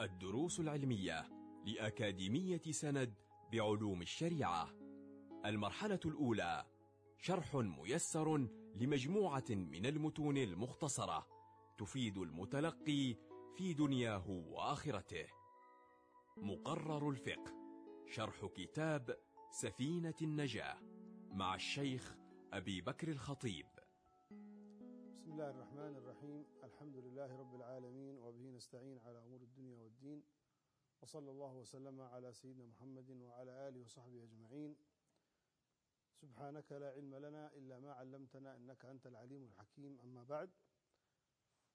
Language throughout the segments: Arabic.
الدروس العلمية لأكاديمية سند بعلوم الشريعة. المرحلة الأولى شرح ميسر لمجموعة من المتون المختصرة تفيد المتلقي في دنياه وآخرته. مقرر الفقه شرح كتاب سفينة النجاة مع الشيخ أبي بكر الخطيب. الله الرحمن الرحيم الحمد لله رب العالمين وبه نستعين على أمور الدنيا والدين وصلى الله وسلم على سيدنا محمد وعلى آله وصحبه أجمعين سبحانك لا علم لنا إلا ما علمتنا إنك أنت العليم الحكيم أما بعد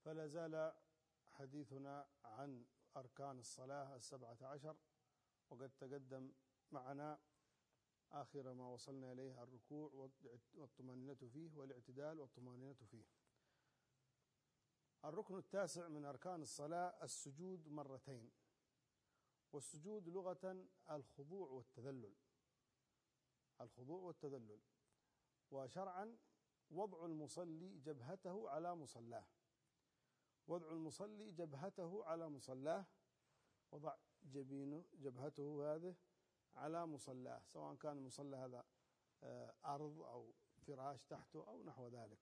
فلا زال حديثنا عن أركان الصلاة السبعة عشر وقد تقدم معنا آخر ما وصلنا إليه الركوع والطمأنينة فيه والاعتدال والطمأنينة فيه الركن التاسع من أركان الصلاة السجود مرتين والسجود لغة الخضوع والتذلل. الخضوع والتذلل. وشرعا وضع المصلي جبهته على مصلاه. وضع المصلي جبهته على مصلاه. وضع جبينه جبهته هذه على مصلاه سواء كان المصلى هذا أرض أو فراش تحته أو نحو ذلك.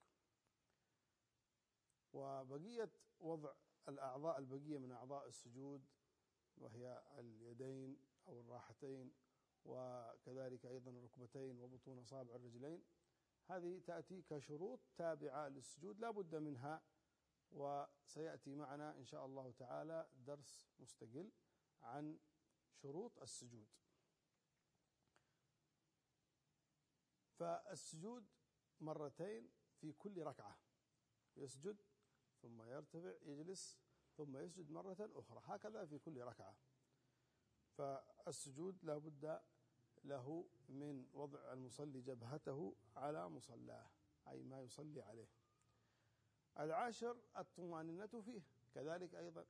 وبقية وضع الأعضاء البقية من أعضاء السجود وهي اليدين أو الراحتين وكذلك أيضا الركبتين وبطون أصابع الرجلين. هذه تأتي كشروط تابعة للسجود لا بد منها وسيأتي معنا إن شاء الله تعالى درس مستقل عن شروط السجود. فالسجود مرتين في كل ركعة يسجد ثم يرتفع يجلس ثم يسجد مرة أخرى. هكذا في كل ركعة. فالسجود لا بد له من وضع المصلي جبهته على مصلاه أي ما يصلي عليه. العاشر الطمأنينة فيه. كذلك أيضا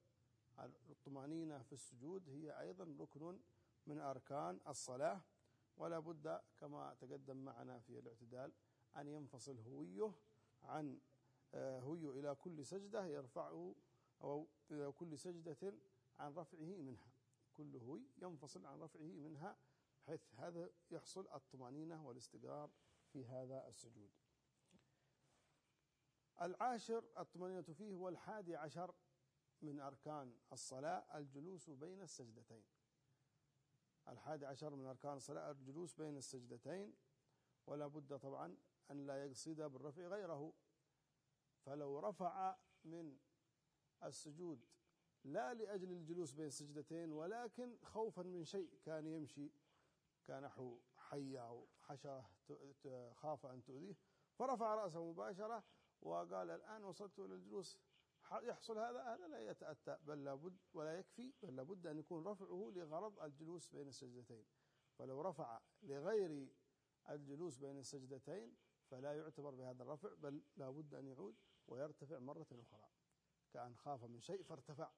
الطمأنينة في السجود هي أيضا ركن من أركان الصلاة. ولا بد كما تقدم معنا في الاعتدال أن ينفصل هويه عن هويه إلى كل سجدة يرفعه أو إلى كل سجدة عن رفعه منها. كل هوي ينفصل عن رفعه منها بحيث هذا يحصل الطمأنينة والاستقرار في هذا السجود. العاشر الطمأنينة فيه هو الحادي عشر من أركان الصلاة الجلوس بين السجدتين. الحادي عشر من أركان الصلاة الجلوس بين السجدتين. ولا بد طبعا أن لا يقصد بالرفع غيره. فلو رفع من السجود لا لأجل الجلوس بين السجدتين ولكن خوفا من شيء كان يمشي كنحو حية أو حشرة خاف أن تؤذيه. فرفع رأسه مباشرة وقال الآن وصلت إلى الجلوس. يحصل هذا؟ هذا لا يتأتى بل لابد ولا يكفي بل لابد أن يكون رفعه لغرض الجلوس بين السجدتين. فلو رفع لغير الجلوس بين السجدتين فلا يعتبر بهذا الرفع بل لابد أن يعود. ويرتفع مرة أخرى كأن خاف من شيء فارتفع.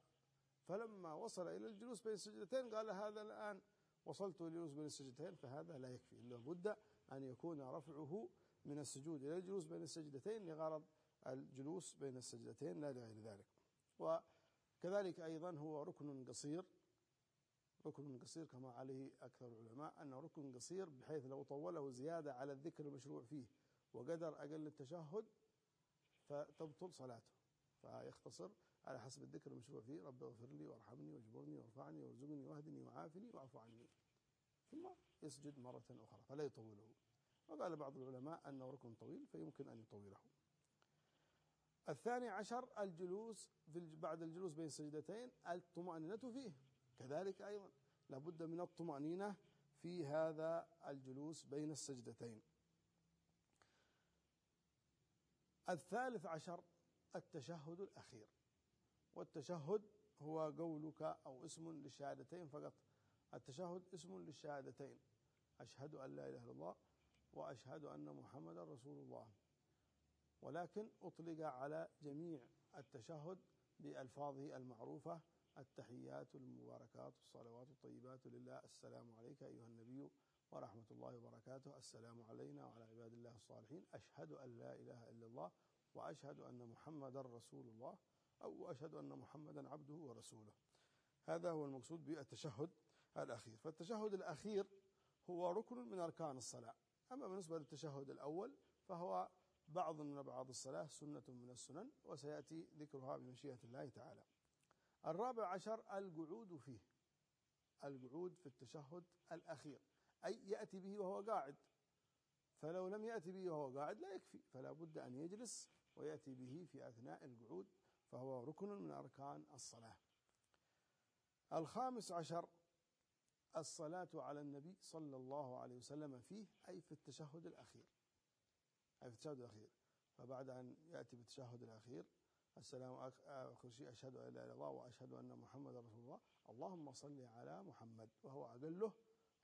فلما وصل إلى الجلوس بين السجدتين قال هذا الآن وصلت إلى الجلوس بين السجدتين فهذا لا يكفي. لابد أن يكون رفعه من السجود إلى الجلوس بين السجدتين لغرض الجلوس بين السجدتين لا لغير ذلك. وكذلك أيضا هو ركن قصير. ركن قصير كما عليه أكثر العلماء أنه ركن قصير بحيث لو طوله زيادة على الذكر المشروع فيه وقدر أقل التشهد فتبطل صلاته. فيختصر على حسب الذكر المشروع فيه رب اغفر لي وارحمني واجبرني وارفعني وارزقني واهدني وعافني واعف عني. ثم يسجد مرة أخرى فلا يطوله. وقال بعض العلماء أنه ركن طويل فيمكن أن يطوله. الثاني عشر الجلوس في بعد الجلوس بين السجدتين الطمأنينة فيه. كذلك أيضا لابد من الطمأنينة في هذا الجلوس بين السجدتين. الثالث عشر التشهد الأخير. والتشهد هو قولك أو اسم للشهادتين فقط. التشهد اسم للشهادتين. أشهد أن لا إله إلا الله وأشهد أن محمدا رسول الله. ولكن أطلق على جميع التشهد بألفاظه المعروفة التحيات المباركات الصلوات الطيبات لله. السلام عليك أيها النبي. ورحمة الله وبركاته. السلام علينا وعلى عباد الله الصالحين. أشهد أن لا إله إلا الله وأشهد أن محمدا رسول الله أو أشهد أن محمدا عبده ورسوله. هذا هو المقصود بالتشهد الأخير. فالتشهد الأخير هو ركن من أركان الصلاة. أما بالنسبة للتشهد الأول فهو بعض من بعض الصلاة سنة من السنن وسيأتي ذكرها بمشيئة الله تعالى. الرابع عشر القعود فيه القعود في التشهد الأخير. أي يأتي به وهو قاعد. فلو لم يأتي به وهو قاعد لا يكفي فلا بد أن يجلس ويأتي به في أثناء القعود فهو ركن من أركان الصلاة. الخامس عشر الصلاة على النبي صلى الله عليه وسلم فيه أي في التشهد الأخير. أي في التشهد الأخير. فبعد أن يأتي بالتشهد الأخير السلام آخر شيء أشهد أن لا إله إلا الله وأشهد أن محمد رسول الله اللهم صل على محمد وهو أقله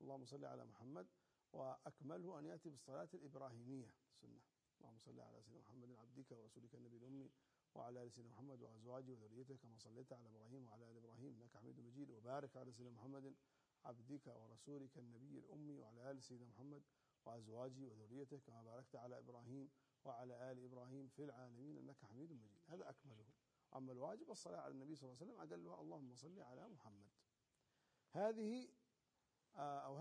اللهم صل على محمد وأكمله أن يأتي بالصلاة الإبراهيمية. سنة. اللهم صل على سيدنا محمد عبدك ورسولك النبي الأمي وعلى آل سيدنا محمد وأزواجه وذريته كما صليت على إبراهيم وعلى آل إبراهيم إنك حميد مجيد. وبارك على سيدنا محمد عبدك ورسولك النبي الأمي وعلى آل سيدنا محمد وأزواجه وذريته كما باركت على إبراهيم وعلى آل إبراهيم في العالمين إنك حميد مجيد. هذا أكمله. أما الواجب الصلاة على النبي صلى الله عليه وسلم اقلها اللهم صل على محمد. هذه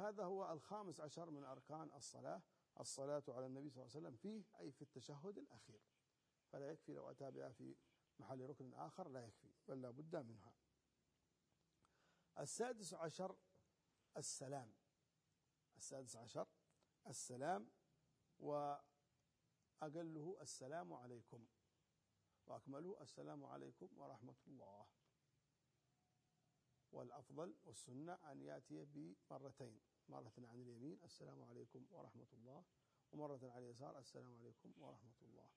هذا هو الخامس عشر من أركان الصلاة الصلاة على النبي صلى الله عليه وسلم فيه أي في التشهد الأخير. فلا يكفي لو أتى بها في محل ركن آخر لا يكفي بل لا بد منها. السادس عشر السلام. السادس عشر السلام وأقله السلام عليكم. وأكمله السلام عليكم ورحمة الله. والأفضل والسنة أن يأتي بمرتين. مرة عن اليمين السلام عليكم ورحمة الله. ومرة على اليسار السلام عليكم ورحمة الله.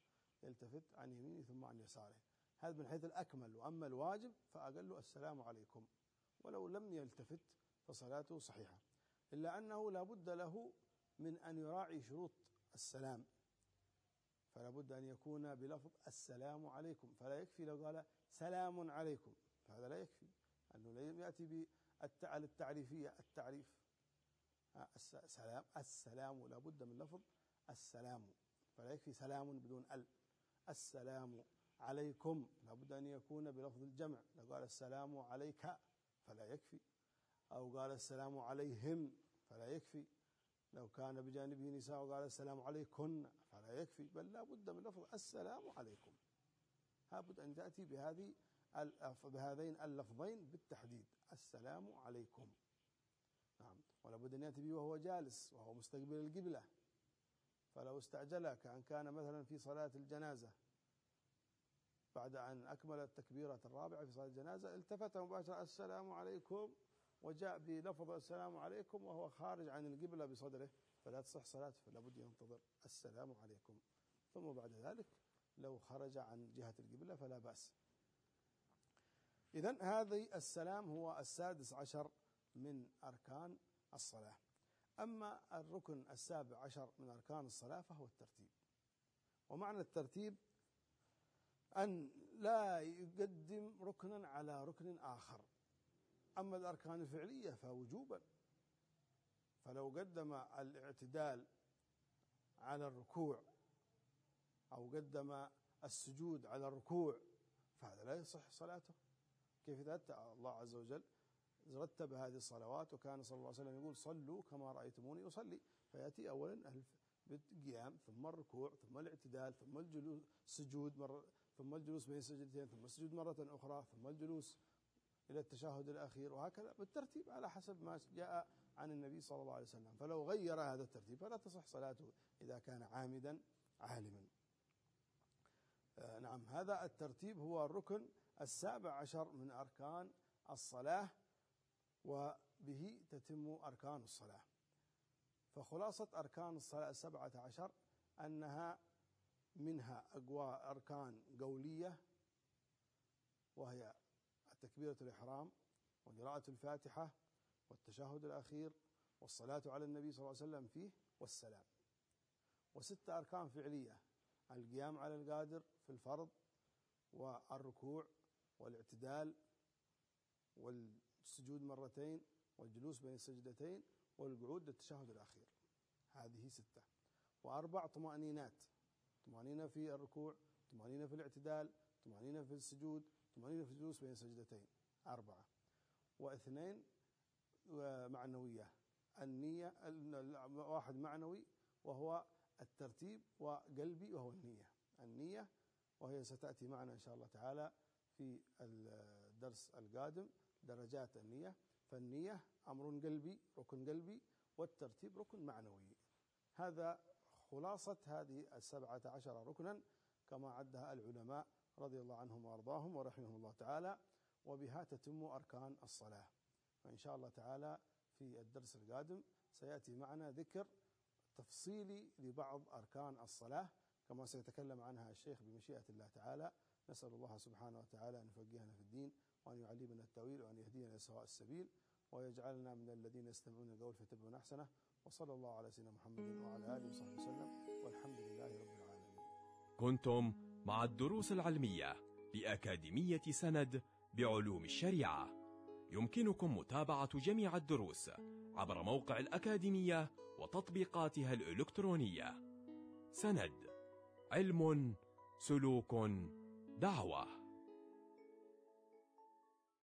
يلتفت عن يمينه ثم عن يساره. هذا من حيث الأكمل. وأما الواجب فأقل السلام عليكم. ولو لم يلتفت فصلاته صحيحة. إلا أنه لا بد له من أن يراعي شروط السلام. فلا بد أن يكون بلفظ السلام عليكم. فلا يكفي لو قال سلام عليكم. فهذا لا يكفي. أنه لا يأتي بالتعريفية التعريف السلام السلام لا بد من لفظ السلام فلا يكفي سلام بدون ال. السلام عليكم لابد أن يكون بلفظ الجمع. لو قال السلام عليك فلا يكفي. أو قال السلام عليهم فلا يكفي. لو كان بجانبه نساء وقال السلام عليكن فلا يكفي. بل لا بد من لفظ السلام عليكم. لابد أن تأتي بهذه بهذين اللفظين بالتحديد. السلام عليكم. نعم. ولا بد أن يأتي به وهو جالس وهو مستقبل القبلة. فلو استعجل كأن كان مثلا في صلاة الجنازة بعد أن أكمل التكبيرة الرابعة في صلاة الجنازة التفت مباشرة السلام عليكم وجاء بلفظ السلام عليكم وهو خارج عن القبلة بصدره فلا تصح صلاته فلا بد ينتظر. السلام عليكم. ثم بعد ذلك لو خرج عن جهة القبلة فلا بأس. إذا هذه السلام هو السادس عشر من أركان الصلاة. أما الركن السابع عشر من أركان الصلاة فهو الترتيب. ومعنى الترتيب أن لا يقدم ركنا على ركن آخر. أما الأركان الفعلية فوجوبا فلو قدم الاعتدال على الركوع أو قدم السجود على الركوع فهذا لا يصح صلاته. كيف إذا الله عز وجل رتب هذه الصلوات وكان صلى الله عليه وسلم يقول صلوا كما رأيتموني أصلي. فيأتي أولا بالقيام ثم الركوع ثم الاعتدال ثم الجلوس السجود مرة ثم الجلوس بين السجدتين ثم السجود مرة أخرى ثم الجلوس إلى التشهد الأخير وهكذا بالترتيب على حسب ما جاء عن النبي صلى الله عليه وسلم. فلو غير هذا الترتيب فلا تصح صلاته إذا كان عامدا عالما. آه نعم هذا الترتيب هو الركن السابع عشر من أركان الصلاة. وبه تتم أركان الصلاة. فخلاصة أركان الصلاة السبعة عشر أنها منها أقوى أركان قولية وهي تكبيرة الإحرام وقراءة الفاتحة والتشهد الأخير والصلاة على النبي صلى الله عليه وسلم فيه والسلام. وستة أركان فعلية القيام على القادر في الفرض والركوع والاعتدال وال السجود مرتين والجلوس بين السجدتين والقعود للتشهد الأخير. هذه ستة. وأربع طمأنينات. طمأنينة في الركوع طمأنينة في الاعتدال طمأنينة في السجود طمأنينة في الجلوس بين السجدتين. أربعة. واثنين معنوية. النية واحد معنوي وهو الترتيب وقلبي وهو النية. النية وهي ستأتي معنا إن شاء الله تعالى في الدرس القادم درجات النية فالنية أمر قلبي ركن قلبي والترتيب ركن معنوي. هذا خلاصة هذه السبعة عشر ركنا كما عدها العلماء رضي الله عنهم وأرضاهم ورحمهم الله تعالى وبها تتم أركان الصلاة. فإن شاء الله تعالى في الدرس القادم سيأتي معنا ذكر تفصيلي لبعض أركان الصلاة كما سيتكلم عنها الشيخ بمشيئة الله تعالى نسأل الله سبحانه وتعالى أن يفقهنا في الدين وأن يعلمنا التأويل وأن يهدينا إلى سواء السبيل ويجعلنا من الذين يستمعون القول فيتبعون أحسنه. وصلى الله على سيدنا محمد وعلى آله وصحبه وسلم. والحمد لله رب العالمين. كنتم مع الدروس العلمية لأكاديمية سند بعلوم الشريعة. يمكنكم متابعة جميع الدروس عبر موقع الأكاديمية وتطبيقاتها الإلكترونية. سند علم سلوك دعوه